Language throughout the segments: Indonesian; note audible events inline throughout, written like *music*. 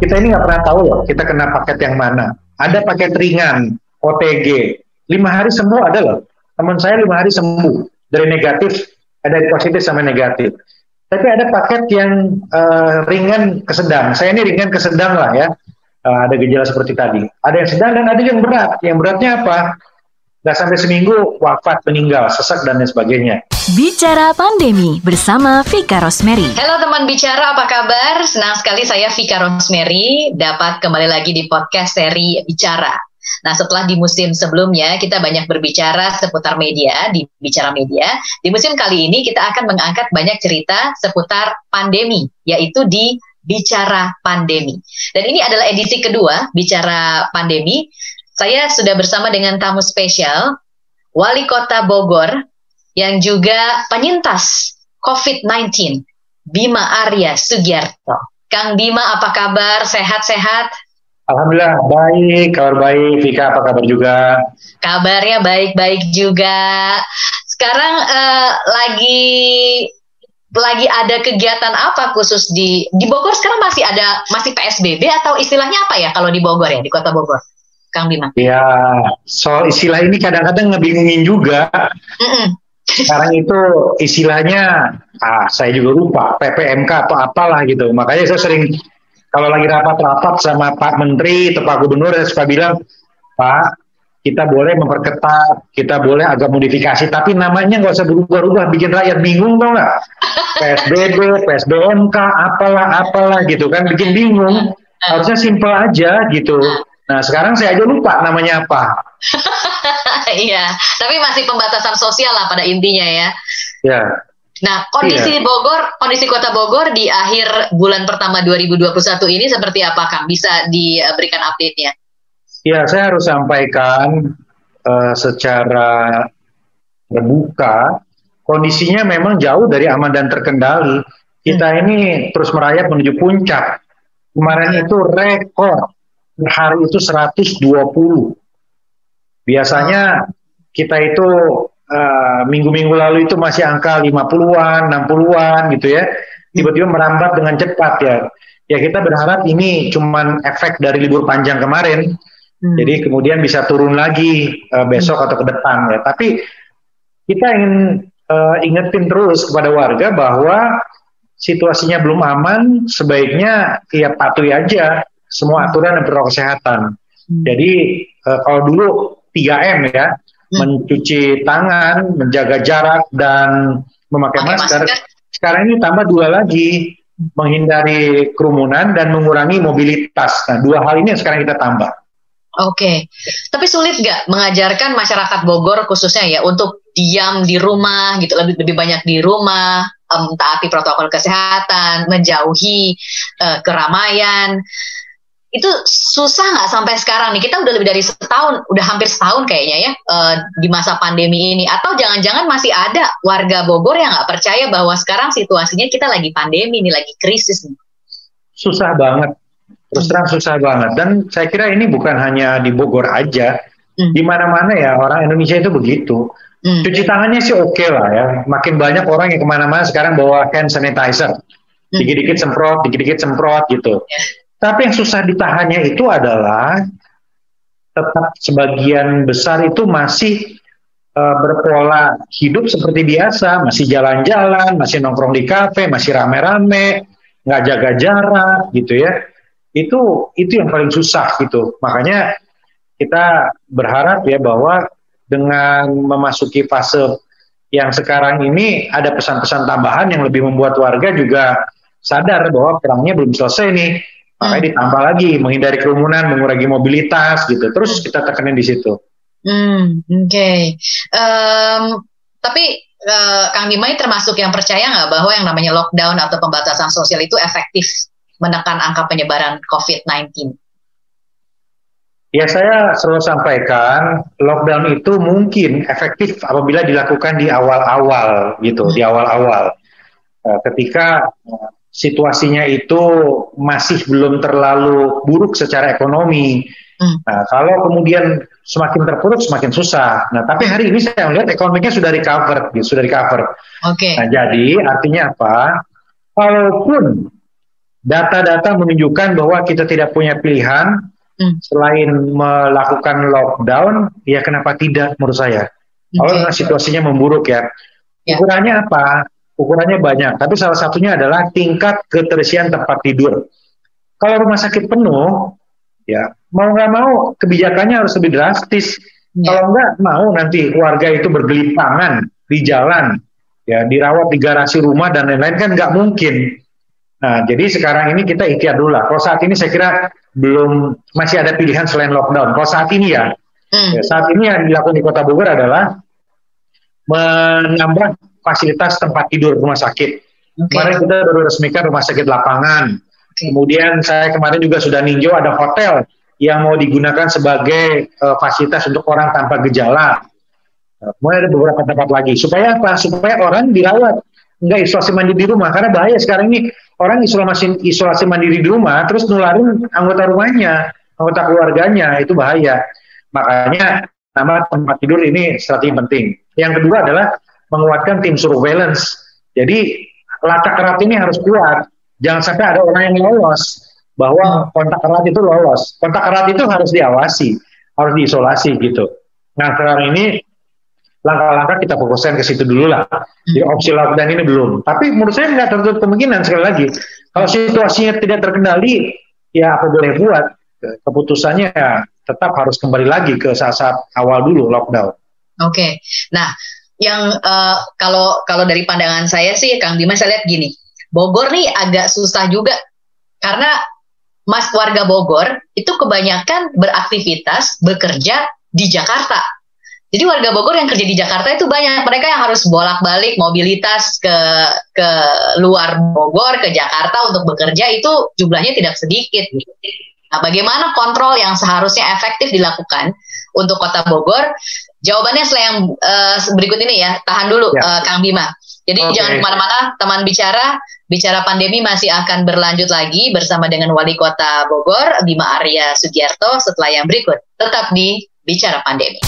kita ini nggak pernah tahu loh kita kena paket yang mana. Ada paket ringan, OTG, lima hari sembuh ada loh. Teman saya lima hari sembuh dari negatif, ada positif sama negatif. Tapi ada paket yang uh, ringan ke sedang. Saya ini ringan ke sedang lah ya. Uh, ada gejala seperti tadi. Ada yang sedang dan ada yang berat. Yang beratnya apa? Nggak sampai seminggu wafat, meninggal, sesak dan lain sebagainya. Bicara Pandemi bersama Vika Rosemary. Halo teman bicara, apa kabar? Senang sekali saya Vika Rosemary dapat kembali lagi di podcast seri Bicara. Nah, setelah di musim sebelumnya kita banyak berbicara seputar media di Bicara Media, di musim kali ini kita akan mengangkat banyak cerita seputar pandemi, yaitu di Bicara Pandemi. Dan ini adalah edisi kedua Bicara Pandemi saya sudah bersama dengan tamu spesial, Wali Kota Bogor, yang juga penyintas COVID-19, Bima Arya Sugiarto. Kang Bima, apa kabar? Sehat-sehat? Alhamdulillah baik, kabar baik. Vika apa kabar juga? Kabarnya baik-baik juga. Sekarang uh, lagi lagi ada kegiatan apa khusus di di Bogor sekarang masih ada masih PSBB atau istilahnya apa ya kalau di Bogor ya di Kota Bogor? Kang Bima? Ya, soal istilah ini kadang-kadang ngebingungin juga. Mm -mm. Sekarang itu istilahnya, ah saya juga lupa, PPMK atau apalah gitu. Makanya saya sering kalau lagi rapat-rapat sama Pak Menteri atau Pak Gubernur, saya suka bilang, Pak, kita boleh memperketat, kita boleh agak modifikasi, tapi namanya nggak usah berubah-ubah, bikin rakyat bingung tau nggak? *laughs* PSBB, PSBMK, apalah, apalah gitu kan, bikin bingung. Harusnya simpel aja gitu. Nah, sekarang saya aja lupa namanya apa. *laughs* Iya, tapi masih pembatasan sosial lah pada intinya ya. Ya. Nah, kondisi iya. Bogor, kondisi Kota Bogor di akhir bulan pertama 2021 ini seperti apa, Kang? Bisa diberikan update-nya? Ya, saya harus sampaikan uh, secara terbuka, kondisinya memang jauh dari aman dan terkendali. Kita hmm. ini terus merayap menuju puncak. Kemarin itu rekor hari itu 120. Biasanya kita itu uh, minggu-minggu lalu itu masih angka 50-an, 60-an gitu ya. Tiba-tiba merambat dengan cepat ya. Ya kita berharap ini cuman efek dari libur panjang kemarin. Hmm. Jadi kemudian bisa turun lagi uh, besok hmm. atau ke depan ya. Tapi kita ingin uh, ingetin terus kepada warga bahwa situasinya belum aman, sebaiknya ya patuhi aja semua aturan dan protokol kesehatan. Hmm. Jadi uh, kalau dulu 3M ya, hmm. mencuci tangan, menjaga jarak dan memakai masker. masker. Sekarang ini tambah dua lagi, menghindari kerumunan dan mengurangi mobilitas. Nah, dua hal ini yang sekarang kita tambah. Oke, okay. tapi sulit nggak mengajarkan masyarakat Bogor khususnya ya untuk diam di rumah gitu lebih lebih banyak di rumah, um, taati protokol kesehatan, menjauhi uh, keramaian itu susah nggak sampai sekarang nih? Kita udah lebih dari setahun udah hampir setahun kayaknya ya uh, di masa pandemi ini. Atau jangan-jangan masih ada warga Bogor yang nggak percaya bahwa sekarang situasinya kita lagi pandemi nih lagi krisis nih? Susah banget. Terus terang susah banget. Dan saya kira ini bukan hanya di Bogor aja. Hmm. di mana-mana ya orang Indonesia itu begitu. Hmm. cuci tangannya sih oke okay lah ya. Makin banyak orang yang ke mana-mana sekarang bawa hand sanitizer. Hmm. dikit-dikit semprot dikit-dikit semprot gitu. Yeah tapi yang susah ditahannya itu adalah tetap sebagian besar itu masih uh, berpola hidup seperti biasa, masih jalan-jalan, masih nongkrong di kafe, masih rame-rame, nggak jaga jarak gitu ya. Itu itu yang paling susah gitu. Makanya kita berharap ya bahwa dengan memasuki fase yang sekarang ini ada pesan-pesan tambahan yang lebih membuat warga juga sadar bahwa perangnya belum selesai nih Makanya hmm. ditambah lagi menghindari kerumunan, mengurangi mobilitas gitu. Terus kita tekanin di situ. Hmm, oke. Okay. Um, tapi uh, Kang Bimai termasuk yang percaya nggak bahwa yang namanya lockdown atau pembatasan sosial itu efektif menekan angka penyebaran COVID-19? Ya saya selalu sampaikan lockdown itu mungkin efektif apabila dilakukan di awal-awal gitu, hmm. di awal-awal. Uh, ketika situasinya itu masih belum terlalu buruk secara ekonomi. Hmm. Nah, kalau kemudian semakin terpuruk semakin susah. Nah, tapi hari ini saya melihat ekonominya sudah recover, gitu, sudah recover. Oke. Okay. Nah, jadi artinya apa? Walaupun data-data menunjukkan bahwa kita tidak punya pilihan hmm. selain melakukan lockdown, ya kenapa tidak menurut saya? Kalau okay. situasinya memburuk ya. ya. Ukurannya apa? Ukurannya banyak, tapi salah satunya adalah tingkat keterisian tempat tidur. Kalau rumah sakit penuh, ya mau nggak mau kebijakannya harus lebih drastis. Ya. Kalau nggak mau nanti warga itu bergelipangan di jalan, ya dirawat di garasi rumah dan lain-lain kan nggak mungkin. Nah, jadi sekarang ini kita ikhtiar dulu lah. Kalau saat ini saya kira belum masih ada pilihan selain lockdown. Kalau saat ini ya, hmm. ya saat ini yang dilakukan di Kota Bogor adalah menambah fasilitas tempat tidur rumah sakit. Okay. Kemarin kita baru resmikan rumah sakit lapangan. Okay. Kemudian saya kemarin juga sudah ninjau ada hotel yang mau digunakan sebagai uh, fasilitas untuk orang tanpa gejala. Kemudian ada beberapa tempat lagi. Supaya apa? Supaya orang dirawat nggak isolasi mandiri di rumah karena bahaya sekarang ini orang isolasi isolasi mandiri di rumah terus nularin anggota rumahnya anggota keluarganya itu bahaya makanya nama tempat tidur ini strategi penting yang kedua adalah menguatkan tim surveillance jadi lacak erat ini harus kuat jangan sampai ada orang yang lolos bahwa kontak erat itu lolos kontak erat itu harus diawasi harus diisolasi gitu nah sekarang ini langkah-langkah kita fokuskan ke situ dulu lah. Di hmm. opsi lockdown ini belum. Tapi menurut saya nggak tertutup kemungkinan sekali lagi. Kalau situasinya tidak terkendali, ya apa boleh buat. Keputusannya ya tetap harus kembali lagi ke saat-saat awal dulu lockdown. Oke. Okay. Nah, yang uh, kalau kalau dari pandangan saya sih, Kang Bima saya lihat gini, Bogor nih agak susah juga karena mas warga Bogor itu kebanyakan beraktivitas bekerja di Jakarta jadi warga Bogor yang kerja di Jakarta itu banyak. Mereka yang harus bolak-balik mobilitas ke ke luar Bogor ke Jakarta untuk bekerja itu jumlahnya tidak sedikit. Nah, bagaimana kontrol yang seharusnya efektif dilakukan untuk Kota Bogor? Jawabannya setelah yang uh, berikut ini ya. Tahan dulu ya. uh, Kang Bima. Jadi okay. jangan ke mana-mana, teman bicara. Bicara pandemi masih akan berlanjut lagi bersama dengan Wali Kota Bogor, Bima Arya Sugiarto setelah yang berikut. Tetap di Bicara Pandemi.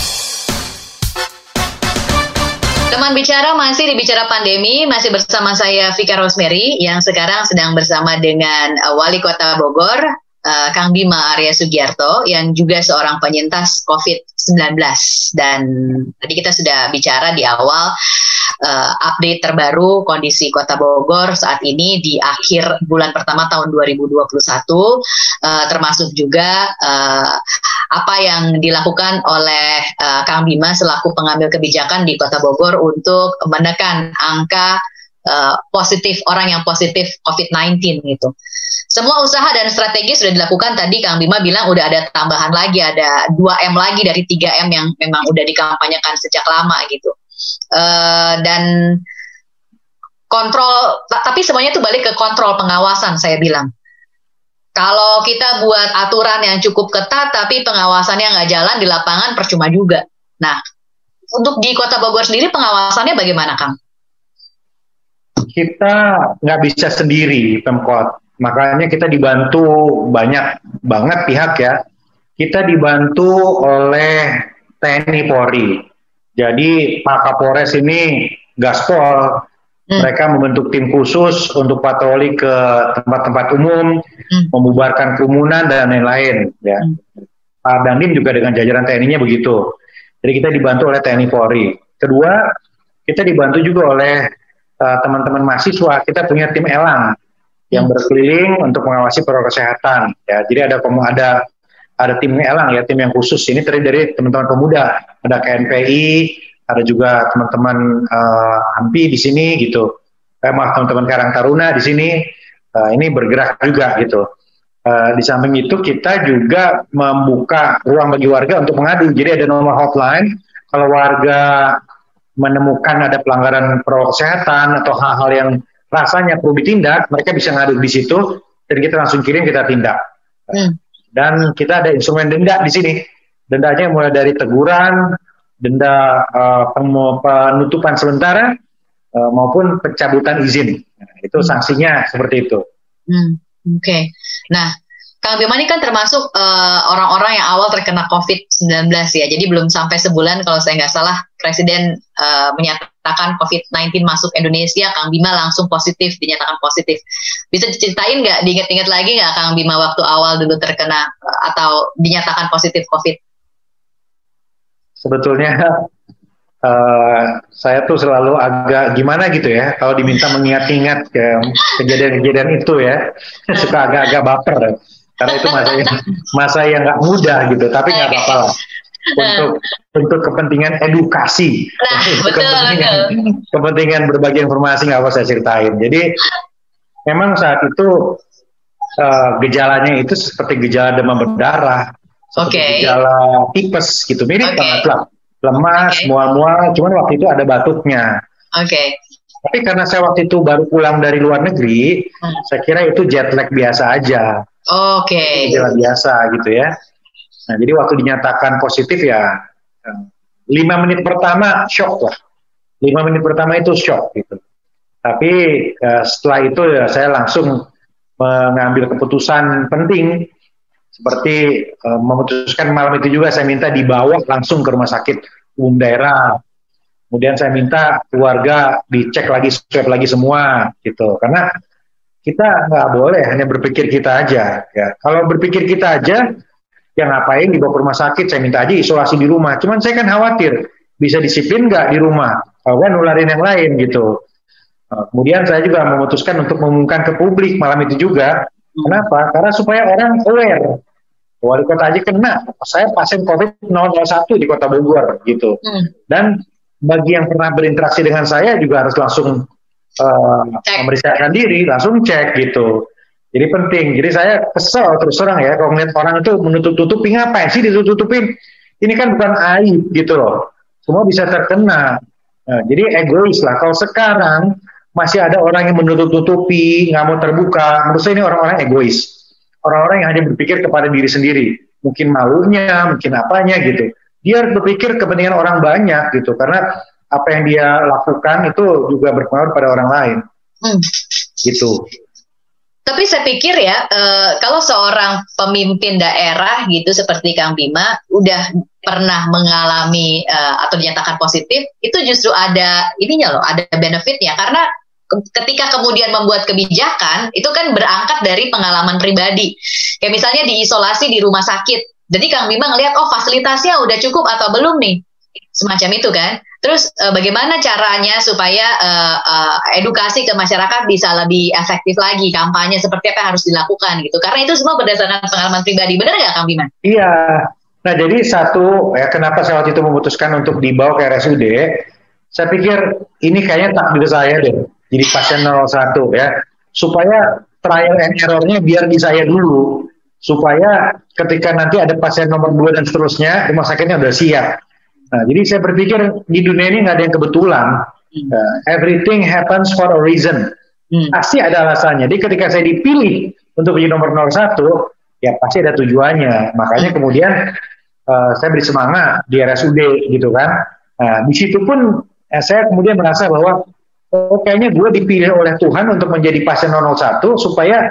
Teman bicara masih di bicara pandemi, masih bersama saya Vika Rosemary yang sekarang sedang bersama dengan uh, Wali Kota Bogor, uh, Kang Bima Arya Sugiarto yang juga seorang penyintas COVID-19 dan tadi kita sudah bicara di awal uh, update terbaru kondisi Kota Bogor saat ini di akhir bulan pertama tahun 2021 uh, termasuk juga uh, apa yang dilakukan oleh uh, Kang Bima selaku pengambil kebijakan di Kota Bogor untuk menekan angka uh, positif orang yang positif COVID-19 gitu. Semua usaha dan strategi sudah dilakukan tadi Kang Bima bilang udah ada tambahan lagi ada 2M lagi dari 3M yang memang udah dikampanyekan sejak lama gitu. Uh, dan kontrol tapi semuanya itu balik ke kontrol pengawasan saya bilang kalau kita buat aturan yang cukup ketat tapi pengawasannya nggak jalan di lapangan percuma juga nah untuk di kota Bogor sendiri pengawasannya bagaimana Kang? Kita nggak bisa sendiri Pemkot makanya kita dibantu banyak banget pihak ya kita dibantu oleh TNI Polri jadi Pak Kapolres ini gaspol, hmm. mereka membentuk tim khusus untuk patroli ke tempat-tempat umum, hmm. membubarkan kerumunan dan lain-lain. Ya. Hmm. Pak Dandim juga dengan jajaran TNI-nya begitu. Jadi kita dibantu oleh TNI Polri. Kedua, kita dibantu juga oleh uh, teman-teman mahasiswa. Kita punya tim elang yang berkeliling untuk mengawasi protokol kesehatan. Ya, jadi ada ada ada tim elang ya tim yang khusus. Ini terdiri dari teman-teman pemuda. Ada KNPI ada juga teman-teman uh, AMPI di sini gitu. Eh, maaf teman-teman Karang Taruna di sini. Uh, ini bergerak juga gitu. Uh, di samping itu kita juga membuka ruang bagi warga untuk mengadu. Jadi ada nomor hotline. Kalau warga menemukan ada pelanggaran protokol kesehatan atau hal-hal yang rasanya perlu ditindak mereka bisa ngadu di situ dan kita langsung kirim kita tindak hmm. Dan kita ada instrumen denda di sini. Dendanya mulai dari teguran, denda uh, penutupan sementara uh, maupun pencabutan izin. Nah, itu hmm. sanksinya seperti itu. Hmm, Oke. Okay. Nah, Kang Bima ini kan termasuk eh, orang-orang uh, yang awal terkena COVID-19 ya. Jadi belum sampai sebulan kalau saya nggak salah Presiden uh, menyatakan dinyatakan COVID-19 masuk Indonesia, Kang Bima langsung positif, dinyatakan positif. Bisa diceritain nggak, diingat-ingat lagi nggak Kang Bima waktu awal dulu terkena atau dinyatakan positif COVID? Sebetulnya Uh, *laughs* saya tuh selalu agak gimana gitu ya kalau diminta mengingat-ingat ke kejadian-kejadian itu ya. *laughs* Suka agak-agak baper. Karena itu masa masa yang nggak mudah gitu tapi nggak apa-apa lah untuk untuk kepentingan edukasi nah, betul, kepentingan betul. kepentingan berbagi informasi nggak apa saya ceritain jadi memang saat itu uh, gejalanya itu seperti gejala demam berdarah okay. gejala tipes gitu mirip okay. banget lah lemas okay. mual-mual cuman waktu itu ada batuknya oke okay. tapi karena saya waktu itu baru pulang dari luar negeri hmm. saya kira itu jet lag biasa aja oke okay. gejala biasa gitu ya Nah, jadi waktu dinyatakan positif ya lima menit pertama shock lah. Lima menit pertama itu shock gitu. Tapi uh, setelah itu ya saya langsung mengambil keputusan penting seperti uh, memutuskan malam itu juga saya minta dibawa langsung ke rumah sakit umum daerah. Kemudian saya minta keluarga dicek lagi swab lagi semua gitu. Karena kita nggak boleh hanya berpikir kita aja ya. Kalau berpikir kita aja yang ngapain dibawa ke rumah sakit, saya minta aja isolasi di rumah. Cuman saya kan khawatir, bisa disiplin nggak di rumah? Kalau kan nularin yang lain gitu. Nah, kemudian saya juga memutuskan untuk mengumumkan ke publik malam itu juga. Kenapa? Karena supaya orang aware. Wali kota aja kena. Saya pasien COVID 001 di kota Bogor gitu. Hmm. Dan bagi yang pernah berinteraksi dengan saya juga harus langsung uh, memeriksakan diri, langsung cek gitu. Jadi penting. Jadi saya kesel terus terang ya kalau melihat orang itu menutup-tutupi ngapain sih ditutup-tutupin? Ini kan bukan aib gitu loh. Semua bisa terkena. Nah, jadi egois lah. Kalau sekarang masih ada orang yang menutup-tutupi, nggak mau terbuka, menurut saya ini orang-orang egois. Orang-orang yang hanya berpikir kepada diri sendiri. Mungkin malunya, mungkin apanya gitu. Dia berpikir kepentingan orang banyak gitu. Karena apa yang dia lakukan itu juga berpengaruh pada orang lain. Hmm. Gitu. Tapi saya pikir ya, uh, kalau seorang pemimpin daerah gitu seperti Kang Bima udah pernah mengalami uh, atau dinyatakan positif, itu justru ada ininya loh, ada benefitnya karena ketika kemudian membuat kebijakan itu kan berangkat dari pengalaman pribadi. Kayak misalnya diisolasi di rumah sakit. Jadi Kang Bima ngelihat oh fasilitasnya udah cukup atau belum nih. Semacam itu kan. Terus uh, bagaimana caranya supaya uh, uh, edukasi ke masyarakat bisa lebih efektif lagi, kampanye seperti apa yang harus dilakukan gitu. Karena itu semua berdasarkan pengalaman pribadi, benar nggak Kang Bima? Iya. Nah jadi satu, ya kenapa saya waktu itu memutuskan untuk dibawa ke RSUD, saya pikir ini kayaknya takdir saya deh, jadi pasien 01 ya, supaya trial and errornya biar di saya dulu, supaya ketika nanti ada pasien nomor 2 dan seterusnya, rumah sakitnya udah siap Nah, jadi saya berpikir di dunia ini nggak ada yang kebetulan. Uh, everything happens for a reason. Hmm. Pasti ada alasannya. Jadi ketika saya dipilih untuk menjadi nomor 01, ya pasti ada tujuannya. Makanya kemudian uh, saya beri semangat di RSUD gitu kan. Nah, di situ pun eh, saya kemudian merasa bahwa oh, kayaknya gue dipilih oleh Tuhan untuk menjadi pasien 01 supaya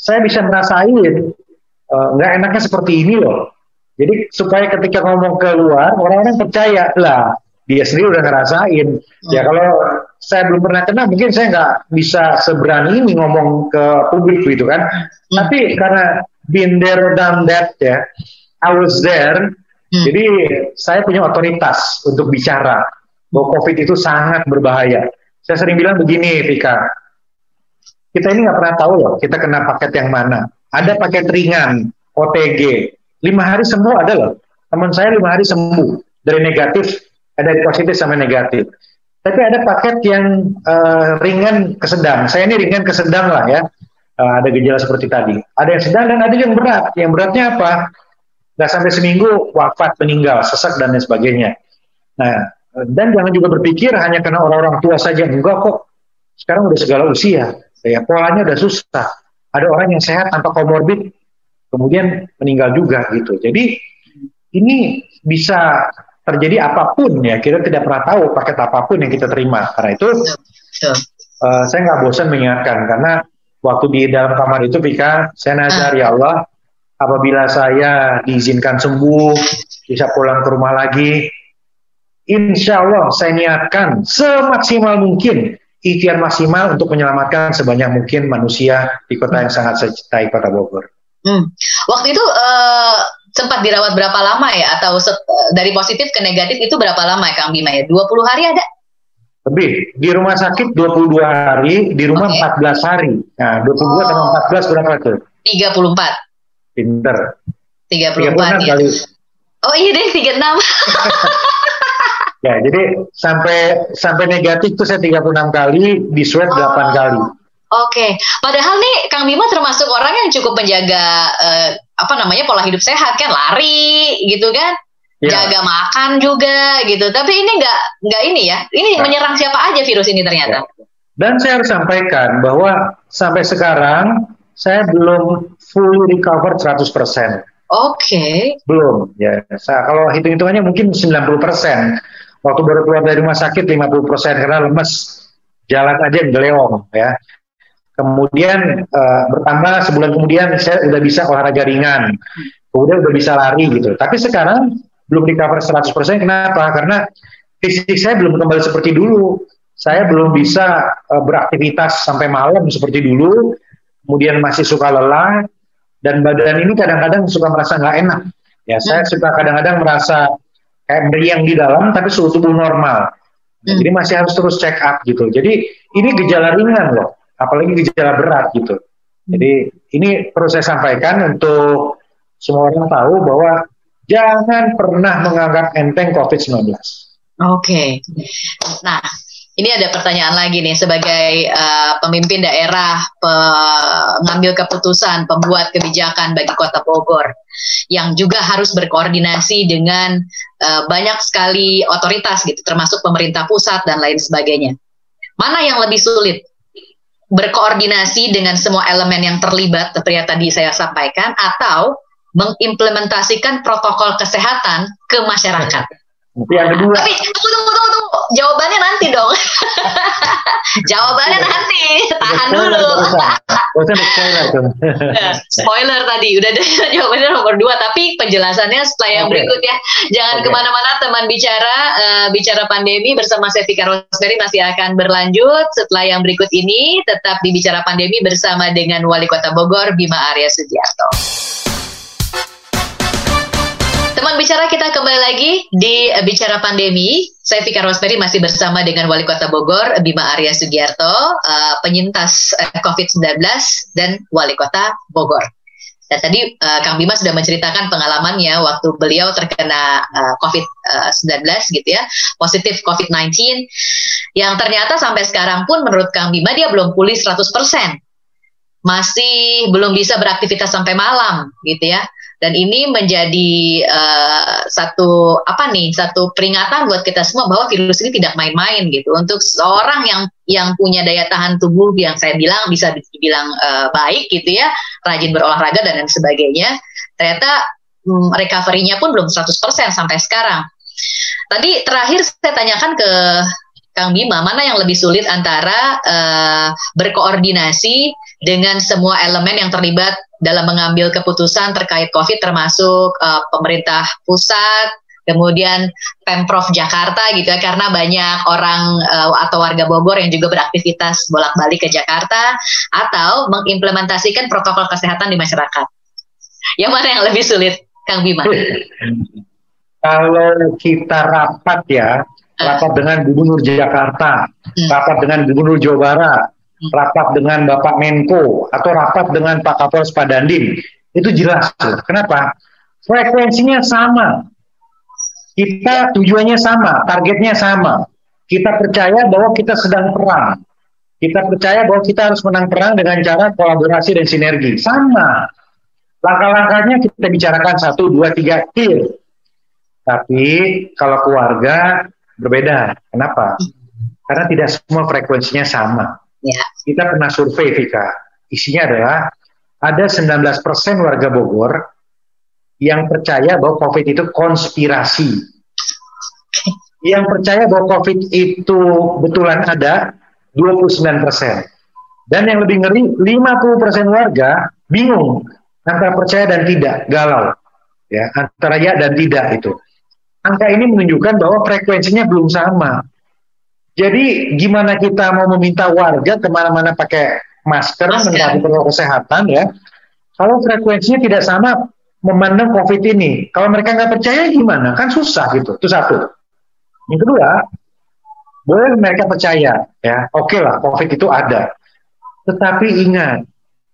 saya bisa merasain uh, nggak enaknya seperti ini loh. Jadi supaya ketika ngomong keluar orang-orang percaya lah dia sendiri udah ngerasain. Hmm. Ya kalau saya belum pernah kena mungkin saya nggak bisa seberani ini ngomong ke publik gitu kan. Hmm. Tapi karena been there done that ya, I was there. Hmm. Jadi saya punya otoritas untuk bicara bahwa COVID itu sangat berbahaya. Saya sering bilang begini, Vika. Kita ini nggak pernah tahu loh, kita kena paket yang mana. Ada paket ringan, OTG, lima hari sembuh ada loh. Teman saya lima hari sembuh dari negatif, ada positif sampai negatif. Tapi ada paket yang uh, ringan ke sedang. Saya ini ringan ke sedang lah ya. Uh, ada gejala seperti tadi. Ada yang sedang dan ada yang berat. Yang beratnya apa? Gak sampai seminggu wafat, meninggal, sesak dan lain sebagainya. Nah, dan jangan juga berpikir hanya karena orang-orang tua saja. Enggak kok. Sekarang udah segala usia. Ya, polanya udah susah. Ada orang yang sehat tanpa komorbid, kemudian meninggal juga gitu. Jadi ini bisa terjadi apa pun ya. Kita tidak pernah tahu paket apa pun yang kita terima. Karena itu uh, saya nggak bosan mengingatkan. Karena waktu di dalam kamar itu Vika saya nazar ya Allah apabila saya diizinkan sembuh bisa pulang ke rumah lagi insya Allah saya niatkan semaksimal mungkin ikhtiar maksimal untuk menyelamatkan sebanyak mungkin manusia di kota yang sangat saya cintai, kota Bogor. Hmm. Waktu itu uh, sempat dirawat berapa lama ya? Atau dari positif ke negatif itu berapa lama ya Kang Bima ya? 20 hari ada? Lebih. Di rumah sakit 22 hari, di rumah okay. 14 hari. Nah, 22 oh. tambah 14 berapa tuh? 34. Pinter. 34 ya. Kali. Oh iya deh, 36. *laughs* ya, jadi sampai sampai negatif tuh saya 36 kali, di swab oh. 8 kali. Oke, okay. padahal nih Kang Bima termasuk orang yang cukup menjaga uh, apa namanya pola hidup sehat kan, lari gitu kan? yeah. jaga makan juga gitu. Tapi ini nggak nggak ini ya. Ini nah. menyerang siapa aja virus ini ternyata. Ya. Dan saya harus sampaikan bahwa sampai sekarang saya belum fully recover 100%. Oke. Okay. Belum ya. Saya, kalau hitung-hitungannya mungkin 90%. Waktu baru keluar dari rumah sakit 50% karena lemes. Jalan aja geleong ya. Kemudian uh, bertambah sebulan kemudian saya udah bisa olahraga ringan. Kemudian udah bisa lari gitu. Tapi sekarang belum di cover 100%. Kenapa? Karena fisik saya belum kembali seperti dulu. Saya belum bisa uh, beraktivitas sampai malam seperti dulu. Kemudian masih suka lelah dan badan ini kadang-kadang suka merasa nggak enak. Ya, hmm. saya suka kadang-kadang merasa kayak meriang di dalam tapi suhu tubuh normal. Hmm. Jadi masih harus terus check up gitu. Jadi ini gejala ringan loh, apalagi gejala berat gitu. Jadi ini perlu saya sampaikan untuk semua orang tahu bahwa jangan pernah menganggap enteng COVID-19. Oke. Okay. Nah, ini ada pertanyaan lagi nih sebagai uh, pemimpin daerah, pengambil keputusan, pembuat kebijakan bagi Kota Bogor yang juga harus berkoordinasi dengan uh, banyak sekali otoritas gitu, termasuk pemerintah pusat dan lain sebagainya. Mana yang lebih sulit? Berkoordinasi dengan semua elemen yang terlibat seperti yang tadi saya sampaikan atau mengimplementasikan protokol kesehatan ke masyarakat. Tapi yang kedua. Tapi tunggu tunggu tunggu tunggu. Jawabannya nanti dong. *laughs* Jawabannya nanti. Tahan dulu. *laughs* spoiler spoiler tadi. Udah ada *laughs* jawabannya nomor dua. Tapi penjelasannya setelah yang okay. berikut ya. Jangan okay. ke mana-mana teman bicara. Uh, bicara pandemi bersama saya Vika Rosberry masih akan berlanjut. Setelah yang berikut ini tetap di Bicara Pandemi bersama dengan Wali Kota Bogor Bima Arya Sugiarto. Teman bicara kita kembali lagi di Bicara Pandemi. Saya Vika Rosberry masih bersama dengan Wali Kota Bogor, Bima Arya Sugiarto, uh, penyintas eh, COVID-19 dan Wali Kota Bogor. Dan tadi uh, Kang Bima sudah menceritakan pengalamannya waktu beliau terkena uh, COVID-19 gitu ya, positif COVID-19, yang ternyata sampai sekarang pun menurut Kang Bima dia belum pulih 100%. Masih belum bisa beraktivitas sampai malam gitu ya dan ini menjadi uh, satu apa nih satu peringatan buat kita semua bahwa virus ini tidak main-main gitu. Untuk seorang yang yang punya daya tahan tubuh yang saya bilang bisa dibilang uh, baik gitu ya rajin berolahraga dan lain sebagainya ternyata um, recovery-nya pun belum 100% sampai sekarang. Tadi terakhir saya tanyakan ke Kang Bima, mana yang lebih sulit antara uh, berkoordinasi dengan semua elemen yang terlibat dalam mengambil keputusan terkait COVID, termasuk uh, pemerintah pusat, kemudian pemprov Jakarta gitu ya, karena banyak orang uh, atau warga Bogor yang juga beraktivitas bolak-balik ke Jakarta, atau mengimplementasikan protokol kesehatan di masyarakat. Yang mana yang lebih sulit, Kang Bima? Kalau kita rapat ya, rapat dengan Gubernur Jakarta, hmm. rapat dengan Gubernur Jawa Barat. Rapat dengan Bapak Menko, atau rapat dengan Pak Kapolres Padandim, itu jelas. Kenapa? Frekuensinya sama. Kita tujuannya sama, targetnya sama. Kita percaya bahwa kita sedang perang. Kita percaya bahwa kita harus menang perang dengan cara kolaborasi dan sinergi. Sama. Langkah-langkahnya kita bicarakan satu, dua, tiga, clear. Tapi kalau keluarga berbeda. Kenapa? Karena tidak semua frekuensinya sama. Ya. Kita pernah survei, Vika. Isinya adalah ada 19% warga Bogor yang percaya bahwa COVID itu konspirasi. Yang percaya bahwa COVID itu betulan ada 29%. Dan yang lebih ngeri, 50% warga bingung antara percaya dan tidak, galau. Ya, antara ya dan tidak itu. angka ini menunjukkan bahwa frekuensinya belum sama. Jadi gimana kita mau meminta warga ke mana-mana pakai masker, masker. menerapkan protokol kesehatan ya, kalau frekuensinya tidak sama memandang COVID ini. Kalau mereka nggak percaya gimana? Kan susah gitu. Itu satu. Yang kedua, boleh mereka percaya ya, oke okay lah COVID itu ada. Tetapi ingat,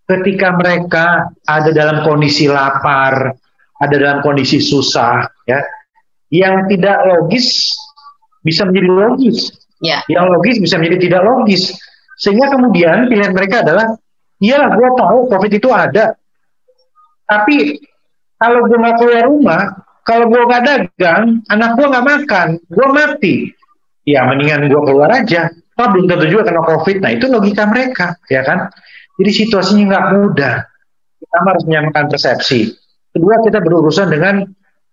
ketika mereka ada dalam kondisi lapar, ada dalam kondisi susah, ya, yang tidak logis bisa menjadi logis. Ya. Yang logis bisa menjadi tidak logis. Sehingga kemudian pilihan mereka adalah, iya gue tahu COVID itu ada. Tapi kalau gue nggak keluar rumah, kalau gue nggak dagang, anak gue nggak makan, gue mati. Ya mendingan gue keluar aja. Oh, belum tentu juga kena COVID. Nah itu logika mereka, ya kan? Jadi situasinya nggak mudah. Kita harus menyamakan persepsi. Kedua kita berurusan dengan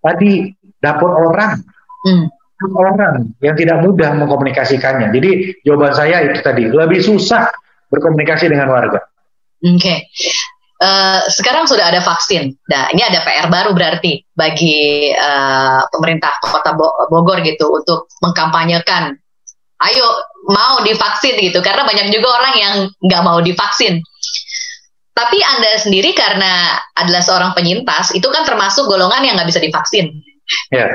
tadi dapur orang. Hmm orang yang tidak mudah mengkomunikasikannya. Jadi jawaban saya itu tadi lebih susah berkomunikasi dengan warga. Oke. Okay. Uh, eh, sekarang sudah ada vaksin. Nah, ini ada PR baru berarti bagi uh, pemerintah Kota Bogor gitu untuk mengkampanyekan. Ayo mau divaksin gitu, karena banyak juga orang yang nggak mau divaksin. Tapi anda sendiri karena adalah seorang penyintas, itu kan termasuk golongan yang nggak bisa divaksin. Yeah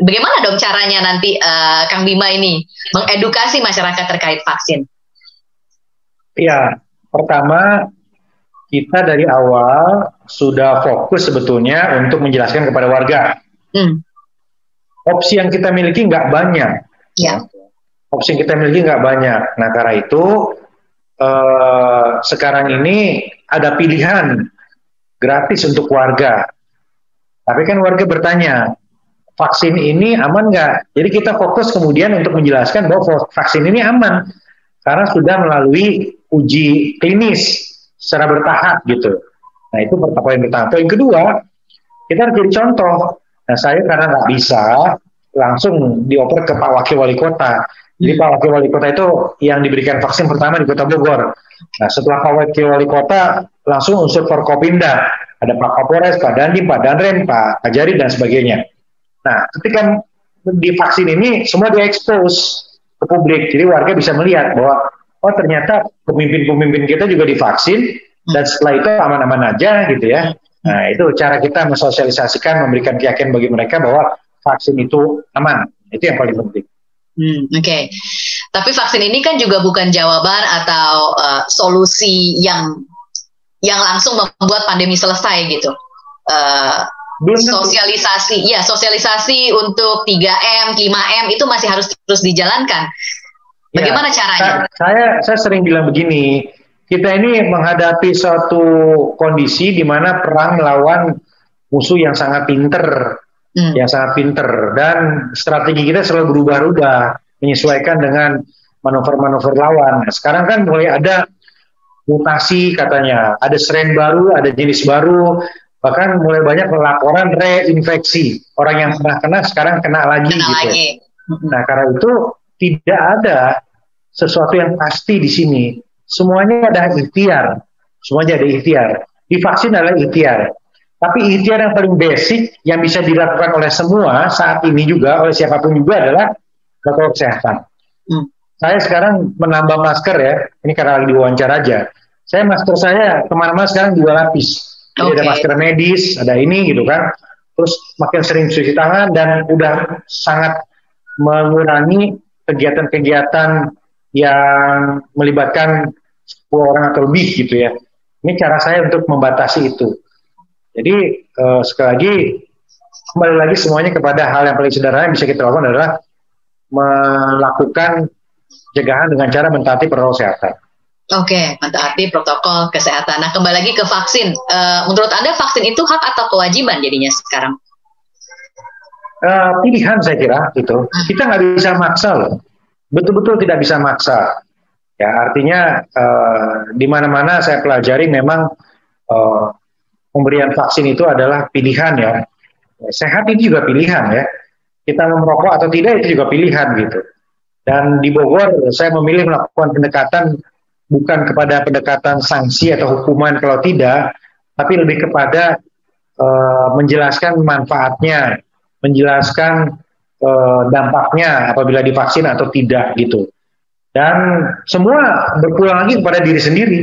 bagaimana dong caranya nanti uh, Kang Bima ini mengedukasi masyarakat terkait vaksin? Ya, pertama kita dari awal sudah fokus sebetulnya untuk menjelaskan kepada warga. Hmm. Opsi yang kita miliki nggak banyak. Ya. Opsi yang kita miliki nggak banyak. Nah, karena itu eh, sekarang ini ada pilihan gratis untuk warga. Tapi kan warga bertanya, vaksin ini aman nggak? Jadi kita fokus kemudian untuk menjelaskan bahwa vaksin ini aman karena sudah melalui uji klinis secara bertahap gitu. Nah itu poin pertama. Poin kedua, kita harus jadi contoh. Nah saya karena nggak bisa langsung dioper ke Pak Wakil Wali Kota. Jadi Pak Wakil Wali Kota itu yang diberikan vaksin pertama di Kota Bogor. Nah setelah Pak Wakil Wali Kota langsung unsur Forkopimda. Ada Pak Kapolres, Pak Dandim, Pak Danrem, Pak Ajari dan sebagainya. Nah, ketika di vaksin ini semua diekspos ke publik, jadi warga bisa melihat bahwa oh ternyata pemimpin-pemimpin kita juga divaksin dan setelah itu aman-aman aja gitu ya. Nah, itu cara kita mensosialisasikan, memberikan keyakinan bagi mereka bahwa vaksin itu aman. Itu yang paling penting. Hmm, Oke, okay. tapi vaksin ini kan juga bukan jawaban atau uh, solusi yang yang langsung membuat pandemi selesai gitu. Uh, belum sosialisasi ya sosialisasi untuk 3M 5M itu masih harus terus dijalankan. Ya, bagaimana ya, caranya saya saya sering bilang begini kita ini menghadapi suatu kondisi di mana perang melawan musuh yang sangat pinter. Hmm. yang sangat pinter. Dan strategi kita selalu berubah-ubah menyesuaikan dengan manuver-manuver lawan. Nah, sekarang kan mulai ada mutasi katanya, ada strain baru, ada jenis baru, bahkan mulai banyak laporan reinfeksi orang yang pernah kena sekarang kena lagi kena gitu. Lagi. Nah karena itu tidak ada sesuatu yang pasti di sini. Semuanya ada ikhtiar, semuanya ada ikhtiar. Divaksin adalah ikhtiar. Tapi ikhtiar yang paling basic yang bisa dilakukan oleh semua saat ini juga oleh siapa pun juga adalah protokol kesehatan. Hmm. Saya sekarang menambah masker ya, ini karena lagi diwawancara aja. Saya masker saya ke mana-mana sekarang dua lapis jadi okay. ada masker medis, ada ini gitu kan. Terus makin sering cuci tangan dan udah sangat mengurangi kegiatan-kegiatan yang melibatkan 10 orang atau lebih gitu ya. Ini cara saya untuk membatasi itu. Jadi eh, sekali lagi kembali lagi semuanya kepada hal yang paling sederhana yang bisa kita lakukan adalah melakukan pencegahan dengan cara mentaati protokol kesehatan. Oke, mentaati protokol kesehatan. Nah, kembali lagi ke vaksin. Uh, menurut Anda vaksin itu hak atau kewajiban jadinya sekarang? Uh, pilihan saya kira itu. Hmm. Kita nggak bisa maksa loh. Betul-betul tidak bisa maksa. Ya, artinya uh, di mana-mana saya pelajari memang uh, pemberian vaksin itu adalah pilihan ya. Sehat itu juga pilihan ya. Kita merokok atau tidak itu juga pilihan gitu. Dan di Bogor saya memilih melakukan pendekatan bukan kepada pendekatan sanksi atau hukuman kalau tidak, tapi lebih kepada uh, menjelaskan manfaatnya menjelaskan uh, dampaknya apabila divaksin atau tidak gitu. Dan semua berpulang lagi kepada diri sendiri.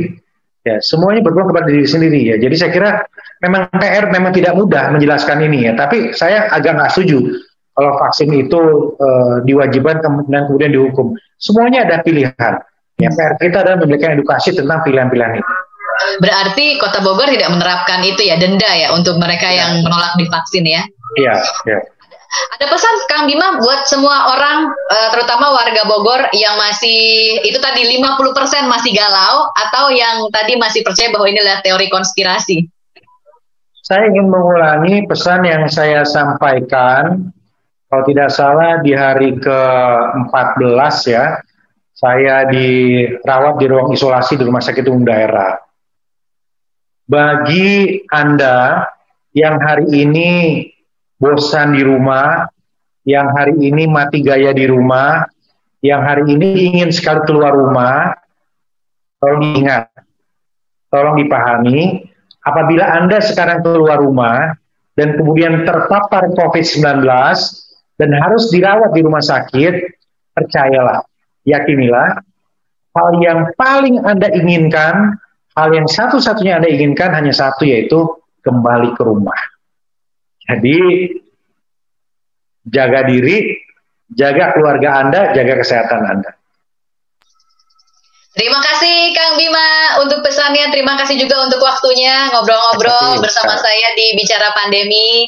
Ya, semuanya berpulang kepada diri sendiri ya. Jadi saya kira memang PR memang tidak mudah menjelaskan ini ya. Tapi saya agak nggak setuju kalau vaksin itu uh, diwajibkan dan kemudian dihukum. Semuanya ada pilihan. Ya, PR kita adalah memberikan edukasi tentang pilihan-pilihan itu. Berarti Kota Bogor tidak menerapkan itu ya denda ya untuk mereka ya. yang menolak divaksin ya? Iya, iya. Ada pesan Kang Bima buat semua orang uh, terutama warga Bogor yang masih itu tadi 50% masih galau atau yang tadi masih percaya bahwa ini adalah teori konspirasi. Saya ingin mengulangi pesan yang saya sampaikan kalau tidak salah di hari ke-14 ya saya dirawat di ruang isolasi di Rumah Sakit Umum Daerah. Bagi Anda yang hari ini bosan di rumah, yang hari ini mati gaya di rumah, yang hari ini ingin sekali keluar rumah, tolong ingat, tolong dipahami, apabila Anda sekarang keluar rumah dan kemudian terpapar COVID-19 dan harus dirawat di rumah sakit, percayalah, yakinilah, hal yang paling Anda inginkan, hal yang satu-satunya Anda inginkan hanya satu, yaitu kembali ke rumah. Jadi jaga diri, jaga keluarga Anda, jaga kesehatan Anda. Terima kasih Kang Bima untuk pesannya. Terima kasih juga untuk waktunya ngobrol-ngobrol bersama saya di Bicara Pandemi.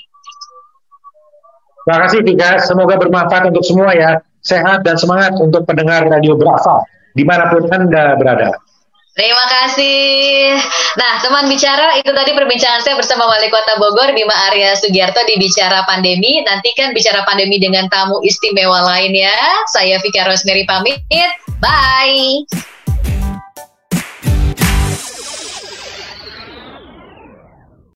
Terima kasih Vika, semoga bermanfaat untuk semua ya. Sehat dan semangat untuk pendengar Radio Brava di mana pun Anda berada. Terima kasih. Nah, teman bicara, itu tadi perbincangan saya bersama Wali Kota Bogor, Bima Arya Sugiarto di Bicara Pandemi. Nantikan Bicara Pandemi dengan tamu istimewa lainnya. Saya Vika Rosemary pamit. Bye.